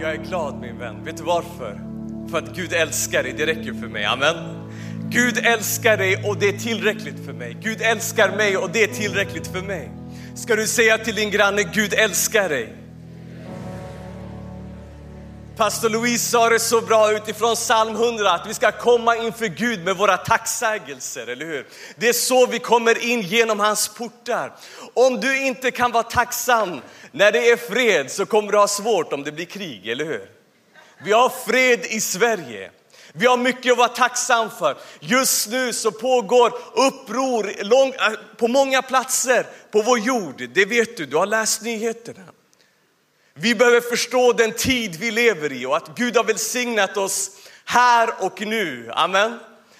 Jag är glad min vän. Vet du varför? För att Gud älskar dig, det räcker för mig. Amen. Gud älskar dig och det är tillräckligt för mig. Gud älskar mig och det är tillräckligt för mig. Ska du säga till din granne, Gud älskar dig. Pastor Louise sa det så bra utifrån psalm 100 att vi ska komma inför Gud med våra tacksägelser, eller hur? Det är så vi kommer in genom hans portar. Om du inte kan vara tacksam när det är fred så kommer du ha svårt om det blir krig, eller hur? Vi har fred i Sverige. Vi har mycket att vara tacksam för. Just nu så pågår uppror lång, eh, på många platser på vår jord. Det vet du, du har läst nyheterna. Vi behöver förstå den tid vi lever i och att Gud har välsignat oss här och nu. Amen.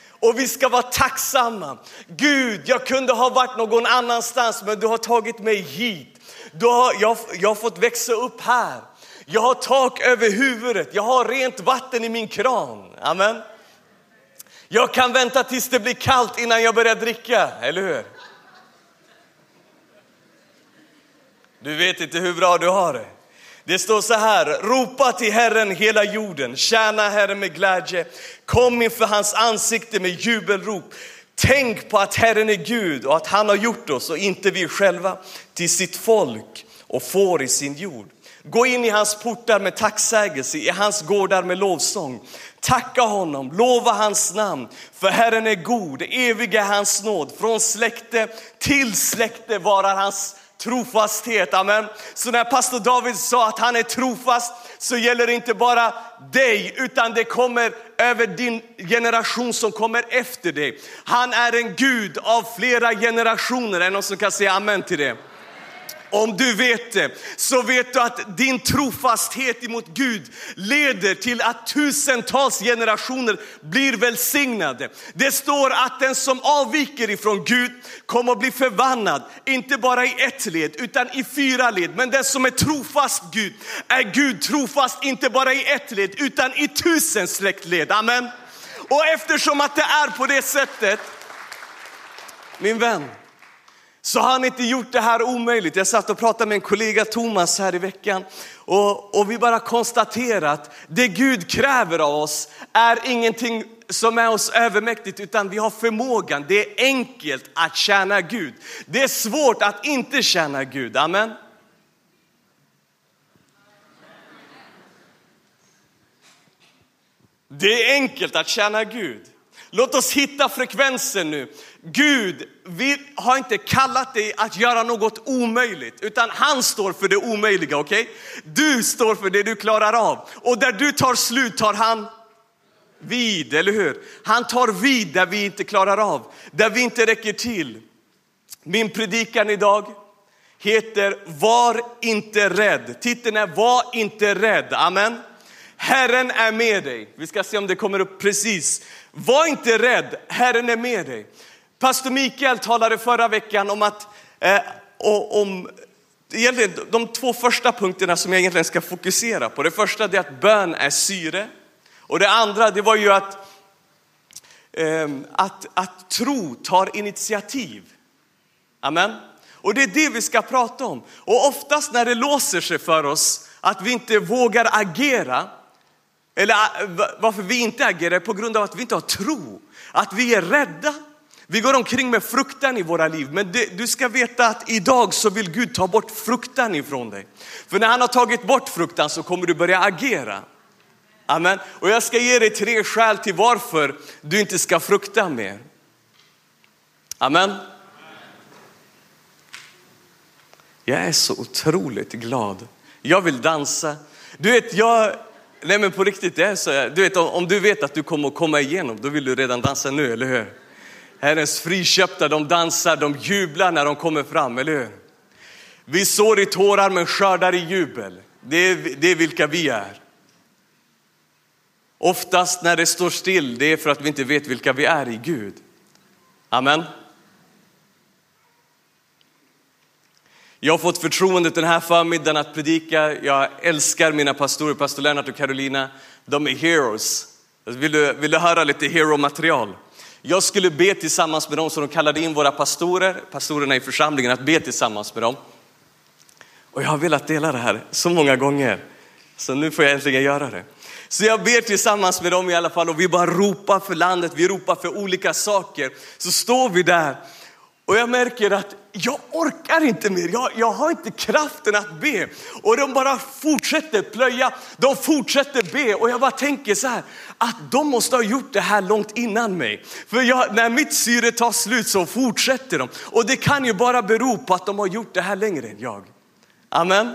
Och vi ska vara tacksamma. Gud, jag kunde ha varit någon annanstans men du har tagit mig hit. Du har, jag, jag har fått växa upp här. Jag har tak över huvudet, jag har rent vatten i min kran. Amen. Jag kan vänta tills det blir kallt innan jag börjar dricka, eller hur? Du vet inte hur bra du har det. Det står så här, ropa till Herren hela jorden, tjäna Herren med glädje, kom inför hans ansikte med jubelrop. Tänk på att Herren är Gud och att han har gjort oss och inte vi själva till sitt folk och får i sin jord. Gå in i hans portar med tacksägelse, i hans gårdar med lovsång. Tacka honom, lova hans namn, för Herren är god, evig är hans nåd. Från släkte till släkte varar hans trofasthet. Amen. Så när pastor David sa att han är trofast så gäller det inte bara dig utan det kommer över din generation som kommer efter dig. Han är en Gud av flera generationer. Är det någon som kan säga amen till det? Om du vet det, så vet du att din trofasthet emot Gud leder till att tusentals generationer blir välsignade. Det står att den som avviker ifrån Gud kommer att bli förvandlad, inte bara i ett led utan i fyra led. Men den som är trofast Gud, är Gud trofast inte bara i ett led utan i tusen släktled. Amen. Och eftersom att det är på det sättet, min vän, så har han inte gjort det här omöjligt. Jag satt och pratade med en kollega Thomas här i veckan och, och vi bara konstaterat att det Gud kräver av oss är ingenting som är oss övermäktigt utan vi har förmågan. Det är enkelt att tjäna Gud. Det är svårt att inte tjäna Gud. Amen. Det är enkelt att tjäna Gud. Låt oss hitta frekvensen nu. Gud vi har inte kallat dig att göra något omöjligt, utan han står för det omöjliga. okej? Okay? Du står för det du klarar av. Och där du tar slut tar han vid, eller hur? Han tar vid där vi inte klarar av, där vi inte räcker till. Min predikan idag heter Var inte rädd. Titeln är Var inte rädd. Amen. Herren är med dig. Vi ska se om det kommer upp precis. Var inte rädd, Herren är med dig. Pastor Mikael talade förra veckan om att, eh, om, egentligen de två första punkterna som jag egentligen ska fokusera på. Det första är att bön är syre. Och det andra det var ju att, eh, att, att tro tar initiativ. Amen. Och det är det vi ska prata om. Och oftast när det låser sig för oss att vi inte vågar agera, eller ah, varför vi inte agerar på grund av att vi inte har tro, att vi är rädda, vi går omkring med fruktan i våra liv, men det, du ska veta att idag så vill Gud ta bort fruktan ifrån dig. För när han har tagit bort fruktan så kommer du börja agera. Amen. Och jag ska ge dig tre skäl till varför du inte ska frukta mer. Amen. Jag är så otroligt glad. Jag vill dansa. Du vet, jag, nej men på riktigt, det är så, du vet, om du vet att du kommer att komma igenom, då vill du redan dansa nu, eller hur? Herrens friköpta, de dansar, de jublar när de kommer fram, eller hur? Vi sår i tårar men skördar i jubel. Det är, det är vilka vi är. Oftast när det står still, det är för att vi inte vet vilka vi är i Gud. Amen. Jag har fått förtroendet den här förmiddagen att predika. Jag älskar mina pastorer, pastor Lennart och Carolina. De är heroes. Vill du, vill du höra lite hero-material? Jag skulle be tillsammans med dem, så de kallade in våra pastorer, pastorerna i församlingen, att be tillsammans med dem. Och jag har velat dela det här så många gånger. Så nu får jag äntligen göra det. Så jag ber tillsammans med dem i alla fall och vi bara ropar för landet, vi ropar för olika saker. Så står vi där och jag märker att jag orkar inte mer, jag, jag har inte kraften att be. Och de bara fortsätter plöja, de fortsätter be och jag bara tänker så här, att de måste ha gjort det här långt innan mig. För jag, när mitt syre tar slut så fortsätter de. Och det kan ju bara bero på att de har gjort det här längre än jag. Amen.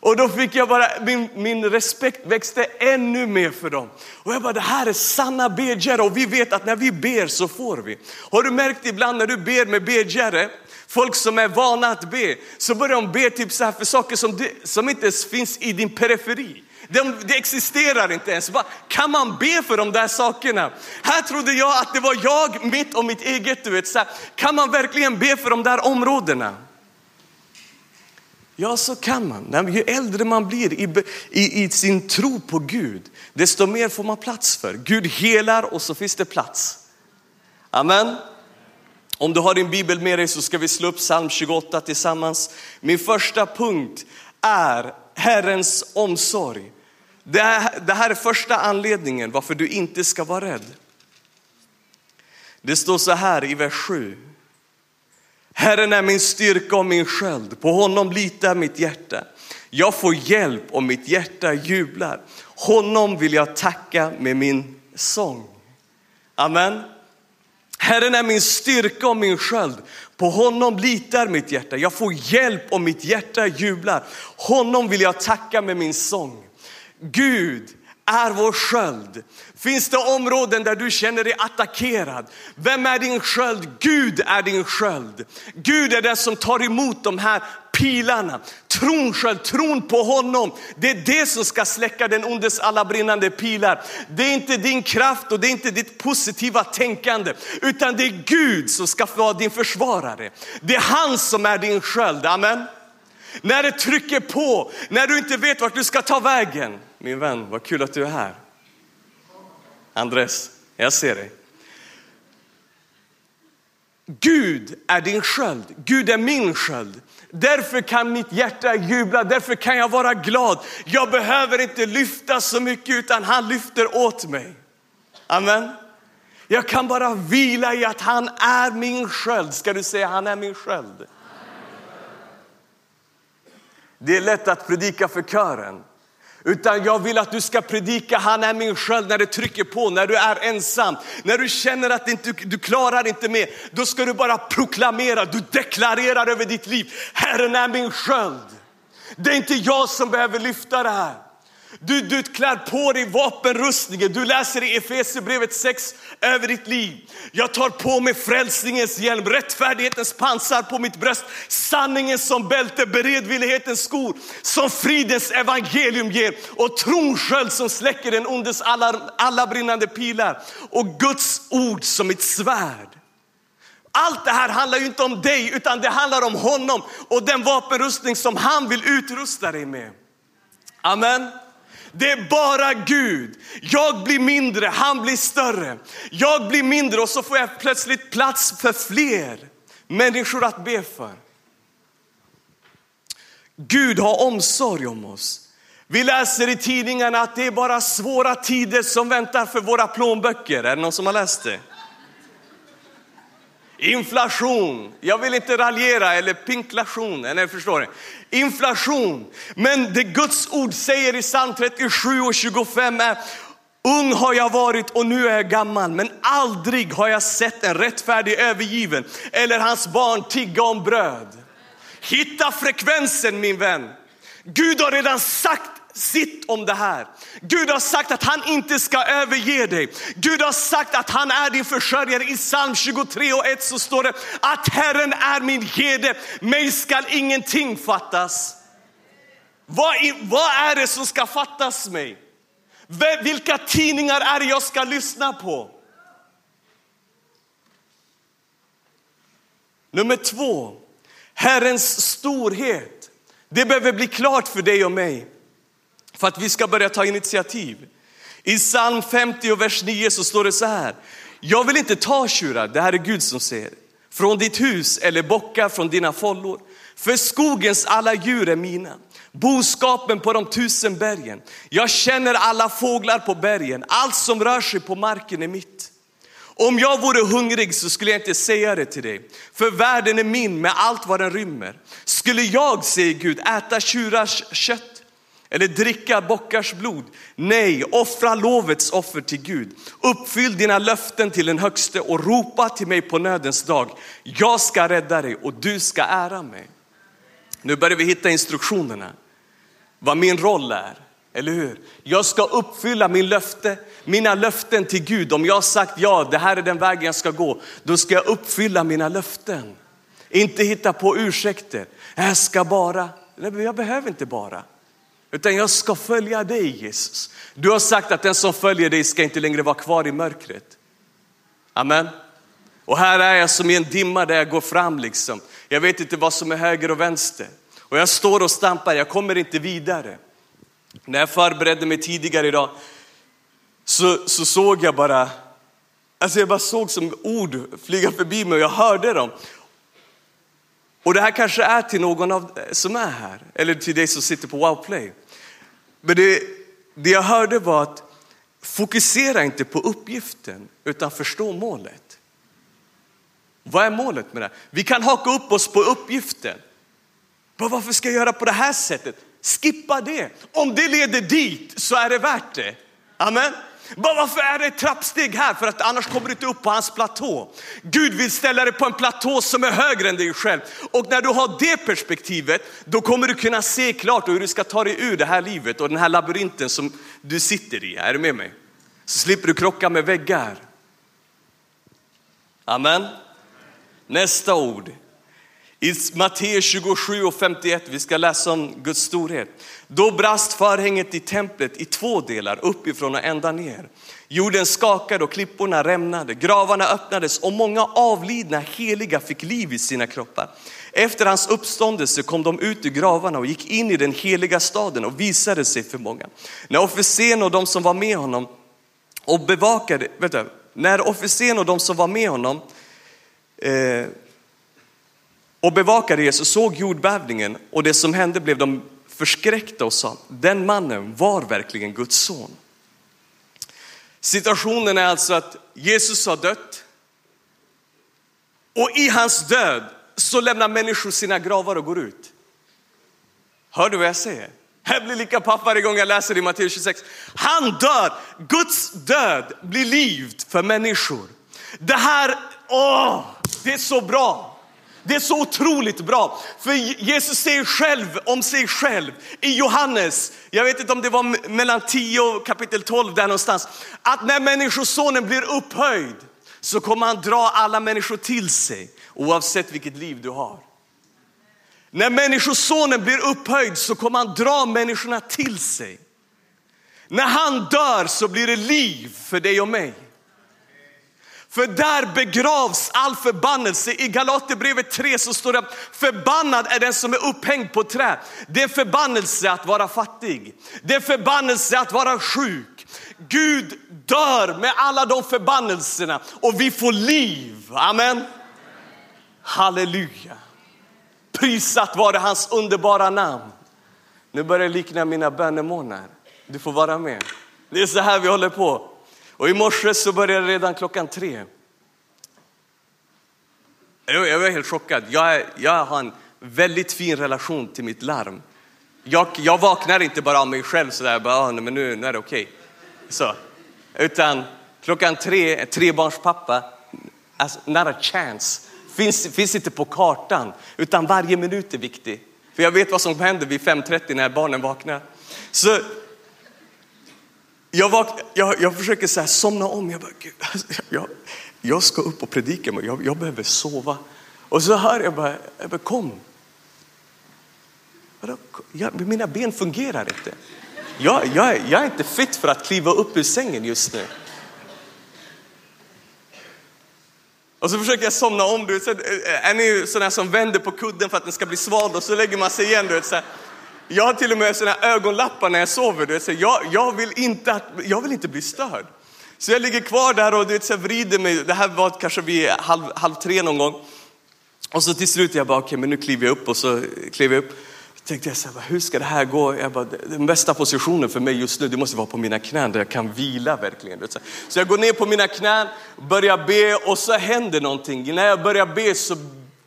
Och då fick jag bara, min, min respekt växte ännu mer för dem. Och jag bara, det här är sanna bedjare och vi vet att när vi ber så får vi. Har du märkt ibland när du ber med bedjare, folk som är vana att be, så börjar de be typ så här för saker som, det, som inte ens finns i din periferi. De, det existerar inte ens. Va? kan man be för de där sakerna? Här trodde jag att det var jag, mitt och mitt eget. Du vet, så här, kan man verkligen be för de där områdena? Ja, så kan man. Ju äldre man blir i, i, i, sin tro på Gud, desto mer får man plats för. Gud helar och så finns det plats. Amen. Om du har din bibel med dig så ska vi slå upp psalm 28 tillsammans. Min första punkt är Herrens omsorg. Det här, det här är första anledningen varför du inte ska vara rädd. Det står så här i vers 7. Herren är min styrka och min sköld, på honom litar mitt hjärta. Jag får hjälp och mitt hjärta jublar. Honom vill jag tacka med min sång. Amen. Herren är min styrka och min sköld. På honom litar mitt hjärta. Jag får hjälp och mitt hjärta jublar. Honom vill jag tacka med min sång. Gud är vår sköld. Finns det områden där du känner dig attackerad? Vem är din sköld? Gud är din sköld. Gud är den som tar emot de här pilarna. Tron sköld, tron på honom. Det är det som ska släcka den ondes alla brinnande pilar. Det är inte din kraft och det är inte ditt positiva tänkande, utan det är Gud som ska vara din försvarare. Det är han som är din sköld. Amen. När det trycker på, när du inte vet vart du ska ta vägen. Min vän, vad kul att du är här. Andres, jag ser dig. Gud är din sköld, Gud är min sköld. Därför kan mitt hjärta jubla, därför kan jag vara glad. Jag behöver inte lyfta så mycket utan han lyfter åt mig. Amen. Jag kan bara vila i att han är min sköld. Ska du säga han är min sköld? Det är lätt att predika för kören. Utan jag vill att du ska predika, han är min sköld när det trycker på, när du är ensam. När du känner att inte, du klarar inte mer, då ska du bara proklamera, du deklarerar över ditt liv. Herren är min sköld. Det är inte jag som behöver lyfta det här. Du, du klär på dig vapenrustningen. Du läser i Efesierbrevet 6 över ditt liv. Jag tar på mig frälsningens hjälm, rättfärdighetens pansar på mitt bröst, sanningen som bälte, beredvillighetens skor som fridens evangelium ger och tronsköld som släcker den ondes alla, alla brinnande pilar och Guds ord som ett svärd. Allt det här handlar ju inte om dig utan det handlar om honom och den vapenrustning som han vill utrusta dig med. Amen. Det är bara Gud. Jag blir mindre, han blir större. Jag blir mindre och så får jag plötsligt plats för fler människor att be för. Gud har omsorg om oss. Vi läser i tidningarna att det är bara svåra tider som väntar för våra plånböcker. Är det någon som har läst det? Inflation, jag vill inte raljera eller pinklation, eller förstår ni? Inflation. Men det Guds ord säger i psalm 37 och 25 är Ung har jag varit och nu är jag gammal, men aldrig har jag sett en rättfärdig övergiven eller hans barn tigga om bröd. Hitta frekvensen min vän. Gud har redan sagt sitt om det här. Gud har sagt att han inte ska överge dig. Gud har sagt att han är din försörjare. I psalm 23 och 1 så står det att Herren är min herde, mig skall ingenting fattas. Vad, vad är det som ska fattas mig? Vilka tidningar är det jag ska lyssna på? Nummer två, Herrens storhet. Det behöver bli klart för dig och mig för att vi ska börja ta initiativ. I psalm 50 och vers 9 så står det så här. Jag vill inte ta tjurar, det här är Gud som säger, från ditt hus eller bockar från dina follor. För skogens alla djur är mina. boskapen på de tusen bergen. Jag känner alla fåglar på bergen, allt som rör sig på marken är mitt. Om jag vore hungrig så skulle jag inte säga det till dig, för världen är min med allt vad den rymmer. Skulle jag, säger Gud, äta tjurars kött eller dricka bockars blod? Nej, offra lovets offer till Gud. Uppfyll dina löften till den högste och ropa till mig på nödens dag. Jag ska rädda dig och du ska ära mig. Nu börjar vi hitta instruktionerna, vad min roll är. Eller hur? Jag ska uppfylla min löfte, mina löften till Gud. Om jag har sagt ja, det här är den vägen jag ska gå, då ska jag uppfylla mina löften. Inte hitta på ursäkter. Jag ska bara, jag behöver inte bara. Utan jag ska följa dig Jesus. Du har sagt att den som följer dig ska inte längre vara kvar i mörkret. Amen. Och här är jag som i en dimma där jag går fram liksom. Jag vet inte vad som är höger och vänster. Och jag står och stampar, jag kommer inte vidare. När jag förberedde mig tidigare idag så, så såg jag bara, alltså jag bara såg som ord flyga förbi mig och jag hörde dem. Och det här kanske är till någon av eh, som är här, eller till dig som sitter på Wowplay. Men det, det jag hörde var att fokusera inte på uppgiften utan förstå målet. Vad är målet med det? Vi kan haka upp oss på uppgiften. Varför ska jag göra på det här sättet? Skippa det. Om det leder dit så är det värt det. Amen. Varför är det ett trappsteg här? För att annars kommer du inte upp på hans platå. Gud vill ställa dig på en platå som är högre än dig själv. Och när du har det perspektivet, då kommer du kunna se klart hur du ska ta dig ur det här livet och den här labyrinten som du sitter i. Är du med mig? Så slipper du krocka med väggar. Amen. Nästa ord. I Matteus 27 och 51, vi ska läsa om Guds storhet. Då brast förhänget i templet i två delar, uppifrån och ända ner. Jorden skakade och klipporna rämnade, gravarna öppnades och många avlidna heliga fick liv i sina kroppar. Efter hans uppståndelse kom de ut ur gravarna och gick in i den heliga staden och visade sig för många. När officeren och de som var med honom och bevakade, vänta, när officeren och de som var med honom eh, och bevakade Jesus såg jordbävningen och det som hände blev de förskräckta och sa, den mannen var verkligen Guds son. Situationen är alltså att Jesus har dött och i hans död så lämnar människor sina gravar och går ut. Hör du vad jag säger? Jag blir lika paff varje gång jag läser i Matteus 26. Han dör, Guds död blir liv för människor. Det här, åh, det är så bra. Det är så otroligt bra, för Jesus säger själv om sig själv i Johannes, jag vet inte om det var mellan 10 och kapitel 12 där någonstans, att när människosonen blir upphöjd så kommer han dra alla människor till sig oavsett vilket liv du har. När människosonen blir upphöjd så kommer han dra människorna till sig. När han dör så blir det liv för dig och mig. För där begravs all förbannelse. I Galaterbrevet 3 så står det förbannad är den som är upphängd på trä. Det är förbannelse att vara fattig. Det är förbannelse att vara sjuk. Gud dör med alla de förbannelserna och vi får liv. Amen. Halleluja. Prisat vare hans underbara namn. Nu börjar det likna mina bönemånar. Du får vara med. Det är så här vi håller på. Och i morse så började det redan klockan tre. Jag var helt chockad. Jag, jag har en väldigt fin relation till mitt larm. Jag, jag vaknar inte bara av mig själv sådär, bara, ah, men nu, nu är det okej. Okay. Utan klockan tre, trebarnspappa, alltså, not a chance. Finns, finns inte på kartan, utan varje minut är viktig. För jag vet vad som händer vid 5.30 när barnen vaknar. Så jag, vak, jag, jag försöker så här somna om. Jag, bara, Gud, alltså, jag, jag ska upp och predika, men jag, jag behöver sova. Och så hör jag bara, jag bara kom. Jag, mina ben fungerar inte. Jag, jag, jag är inte fit för att kliva upp ur sängen just nu. Och så försöker jag somna om. Du vet, eh, eh, är ni sådana som vänder på kudden för att den ska bli sval och så lägger man sig igen. Du vet, så här. Jag har till och med såna ögonlappar när jag sover. Du vet, så jag, jag, vill inte att, jag vill inte bli störd. Så jag ligger kvar där och du vet, så vrider mig. Det här var kanske vid halv, halv tre någon gång. Och så till slut jag bara, okej okay, men nu kliver jag upp och så kliver jag upp. Så tänkte jag så här, hur ska det här gå? Jag bara, den bästa positionen för mig just nu, det måste vara på mina knän där jag kan vila verkligen. Så jag går ner på mina knän, börjar be och så händer någonting. När jag börjar be så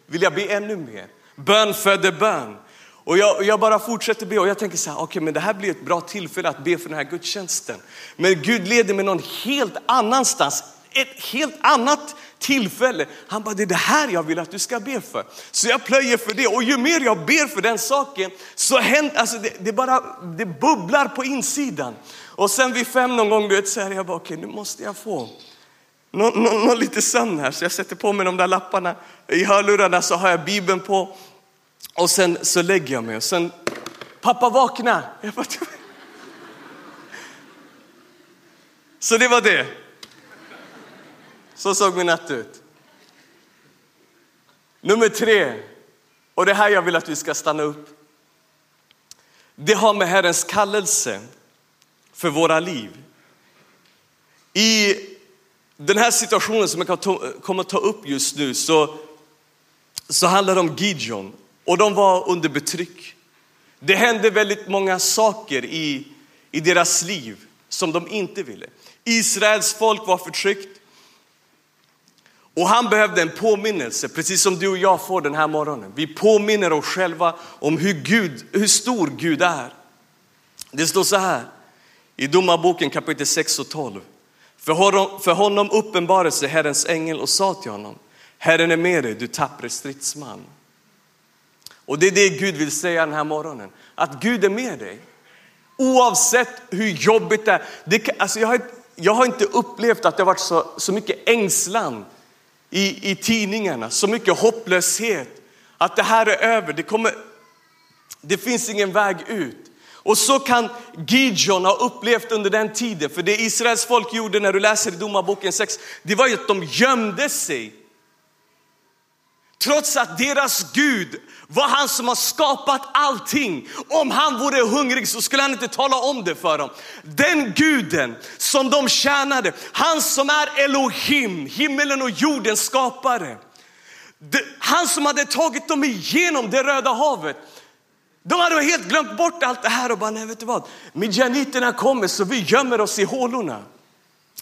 vill jag be ännu mer. Bön föder bön. Och jag, jag, bara fortsätter be och jag tänker så här, okej okay, men det här blir ett bra tillfälle att be för den här gudstjänsten. Men Gud leder mig någon helt annanstans, ett helt annat tillfälle. Han bara, det är det här jag vill att du ska be för. Så jag plöjer för det och ju mer jag ber för den saken så händer, alltså det, det bara, det bubblar på insidan. Och sen vid fem någon gång, du vet, så här, jag bara, okej okay, nu måste jag få någon, någon, någon lite sömn här. Så jag sätter på mig de där lapparna. I hörlurarna så har jag Bibeln på. Och sen så lägger jag mig och sen, pappa vakna. Bara, så det var det. Så såg min natt ut. Nummer tre, och det här jag vill att vi ska stanna upp. Det har med Herrens kallelse för våra liv. I den här situationen som jag kommer att ta upp just nu så, så handlar det om Gideon och de var under betryck. Det hände väldigt många saker i, i deras liv som de inte ville. Israels folk var förtryckt. Och han behövde en påminnelse, precis som du och jag får den här morgonen. Vi påminner oss själva om hur, Gud, hur stor Gud är. Det står så här i Domarboken kapitel 6 och 12. För honom, för honom uppenbarade sig Herrens ängel och sa till honom, Herren är med dig, du tappre stridsman. Och det är det Gud vill säga den här morgonen, att Gud är med dig. Oavsett hur jobbigt det är. Det, alltså jag, har, jag har inte upplevt att det har varit så, så mycket ängslan i, i tidningarna, så mycket hopplöshet. Att det här är över, det, kommer, det finns ingen väg ut. Och så kan Gideon ha upplevt under den tiden, för det Israels folk gjorde när du läser i Domarboken 6, det var ju att de gömde sig Trots att deras Gud var han som har skapat allting. Om han vore hungrig så skulle han inte tala om det för dem. Den guden som de tjänade, han som är Elohim, himmelen och jordens skapare. Han som hade tagit dem igenom det röda havet. De hade helt glömt bort allt det här och bara, nej vet du vad, midjaniterna kommer så vi gömmer oss i hålorna.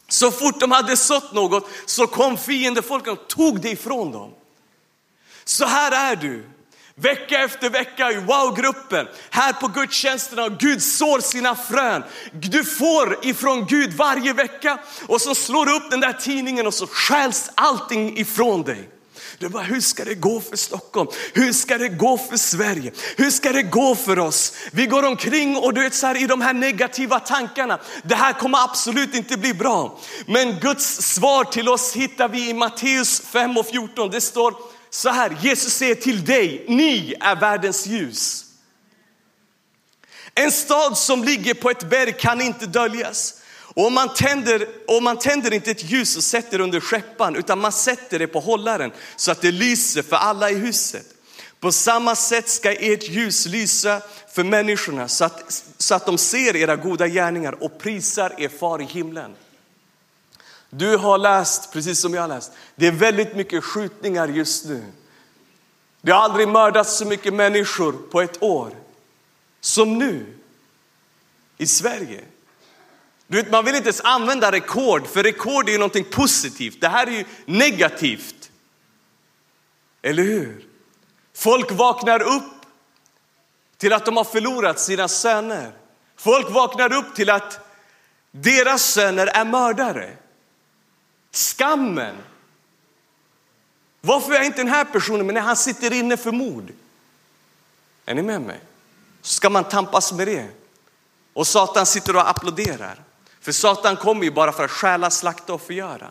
Så fort de hade sått något så kom fiendefolket och tog det ifrån dem. Så här är du. Vecka efter vecka i wow-gruppen, här på gudstjänsterna, Gud sår sina frön. Du får ifrån Gud varje vecka och så slår du upp den där tidningen och så stjäls allting ifrån dig. Du bara, hur ska det gå för Stockholm? Hur ska det gå för Sverige? Hur ska det gå för oss? Vi går omkring och du vet så här, i de här negativa tankarna. Det här kommer absolut inte bli bra. Men Guds svar till oss hittar vi i Matteus 5 och 14. Det står, så här, Jesus säger till dig, ni är världens ljus. En stad som ligger på ett berg kan inte döljas. Och om man, tänder, och man tänder inte ett ljus och sätter under skeppan utan man sätter det på hållaren så att det lyser för alla i huset. På samma sätt ska ert ljus lysa för människorna så att, så att de ser era goda gärningar och prisar er far i himlen. Du har läst, precis som jag har läst, det är väldigt mycket skjutningar just nu. Det har aldrig mördats så mycket människor på ett år som nu i Sverige. Du vet, man vill inte ens använda rekord, för rekord är ju någonting positivt. Det här är ju negativt. Eller hur? Folk vaknar upp till att de har förlorat sina söner. Folk vaknar upp till att deras söner är mördare. Skammen. Varför är inte den här personen, men när han sitter inne för mord. Är ni med mig? Så ska man tampas med det. Och Satan sitter och applåderar. För Satan kommer ju bara för att stjäla, slakta och förgöra.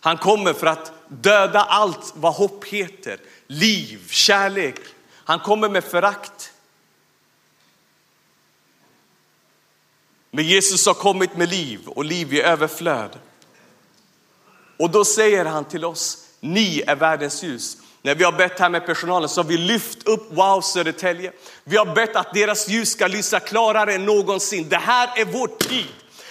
Han kommer för att döda allt vad hopp heter. Liv, kärlek. Han kommer med förakt. Men Jesus har kommit med liv och liv i överflöd. Och då säger han till oss, ni är världens ljus. När vi har bett här med personalen så har vi lyft upp Wow Södertälje. Vi har bett att deras ljus ska lysa klarare än någonsin. Det här är vår tid.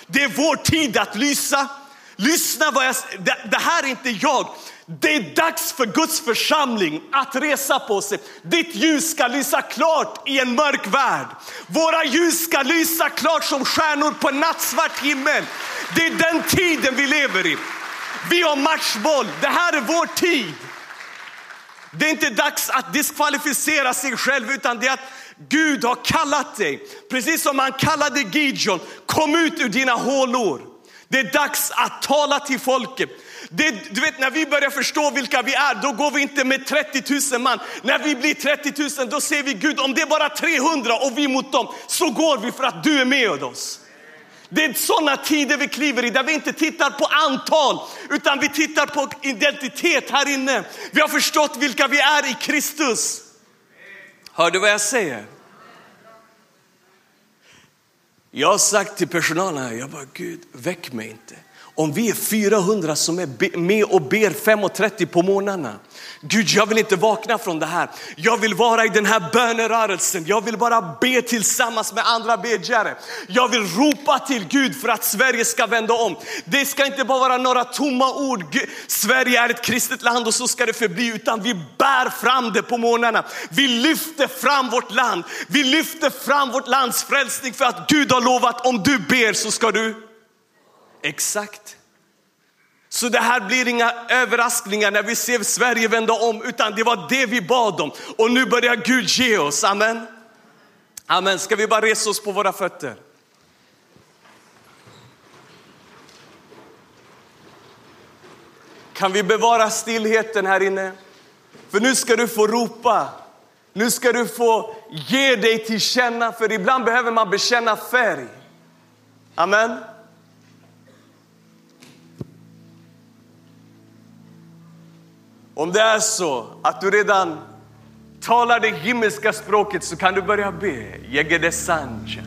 Det är vår tid att lysa. Lyssna vad jag det, det här är inte jag. Det är dags för Guds församling att resa på sig. Ditt ljus ska lysa klart i en mörk värld. Våra ljus ska lysa klart som stjärnor på nattsvart himmel. Det är den tiden vi lever i. Vi har matchboll. Det här är vår tid. Det är inte dags att diskvalificera sig själv utan det är att Gud har kallat dig. Precis som han kallade Gideon. Kom ut ur dina hålor. Det är dags att tala till folket. Det, du vet när vi börjar förstå vilka vi är, då går vi inte med 30 000 man. När vi blir 30 000 då ser vi Gud, om det är bara 300 och vi mot dem, så går vi för att du är med oss. Det är sådana tider vi kliver i, där vi inte tittar på antal, utan vi tittar på identitet här inne. Vi har förstått vilka vi är i Kristus. Hör du vad jag säger? Jag har sagt till personalen här, jag bara Gud väck mig inte. Om vi är 400 som är med och ber 5.30 på morgnarna. Gud, jag vill inte vakna från det här. Jag vill vara i den här bönerörelsen. Jag vill bara be tillsammans med andra bedjare. Jag vill ropa till Gud för att Sverige ska vända om. Det ska inte bara vara några tomma ord. Sverige är ett kristet land och så ska det förbli, utan vi bär fram det på morgnarna. Vi lyfter fram vårt land. Vi lyfter fram vårt lands frälsning för att Gud har lovat om du ber så ska du Exakt. Så det här blir inga överraskningar när vi ser Sverige vända om, utan det var det vi bad om. Och nu börjar Gud ge oss, amen. Amen, ska vi bara resa oss på våra fötter? Kan vi bevara stillheten här inne? För nu ska du få ropa. Nu ska du få ge dig till känna, för ibland behöver man bekänna färg. Amen. Om det är så att du redan talar det himmelska språket så kan du börja be. Sanja,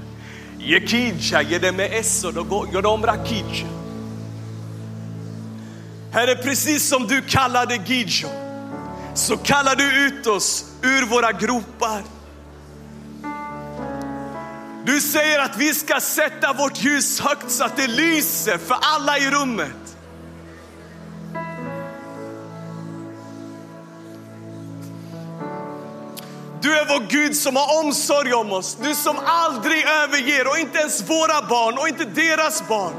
eso. Herre, precis som du kallade Gijo så kallar du ut oss ur våra gropar. Du säger att vi ska sätta vårt ljus högt så att det lyser för alla i rummet. Är vår Gud som har omsorg om oss. Du som aldrig överger och inte ens våra barn och inte deras barn.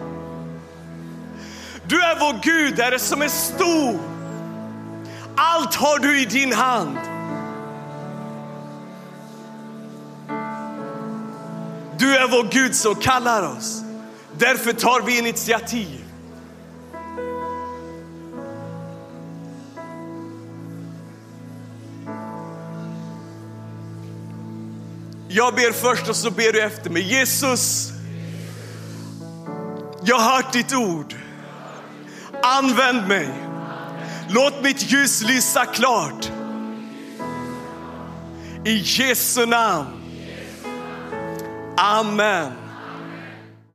Du är vår Gud, Herre, som är stor. Allt har du i din hand. Du är vår Gud som kallar oss. Därför tar vi initiativ. Jag ber först och så ber du efter mig. Jesus, jag har hört ditt ord. Använd mig. Låt mitt ljus lysa klart. I Jesu namn. Amen.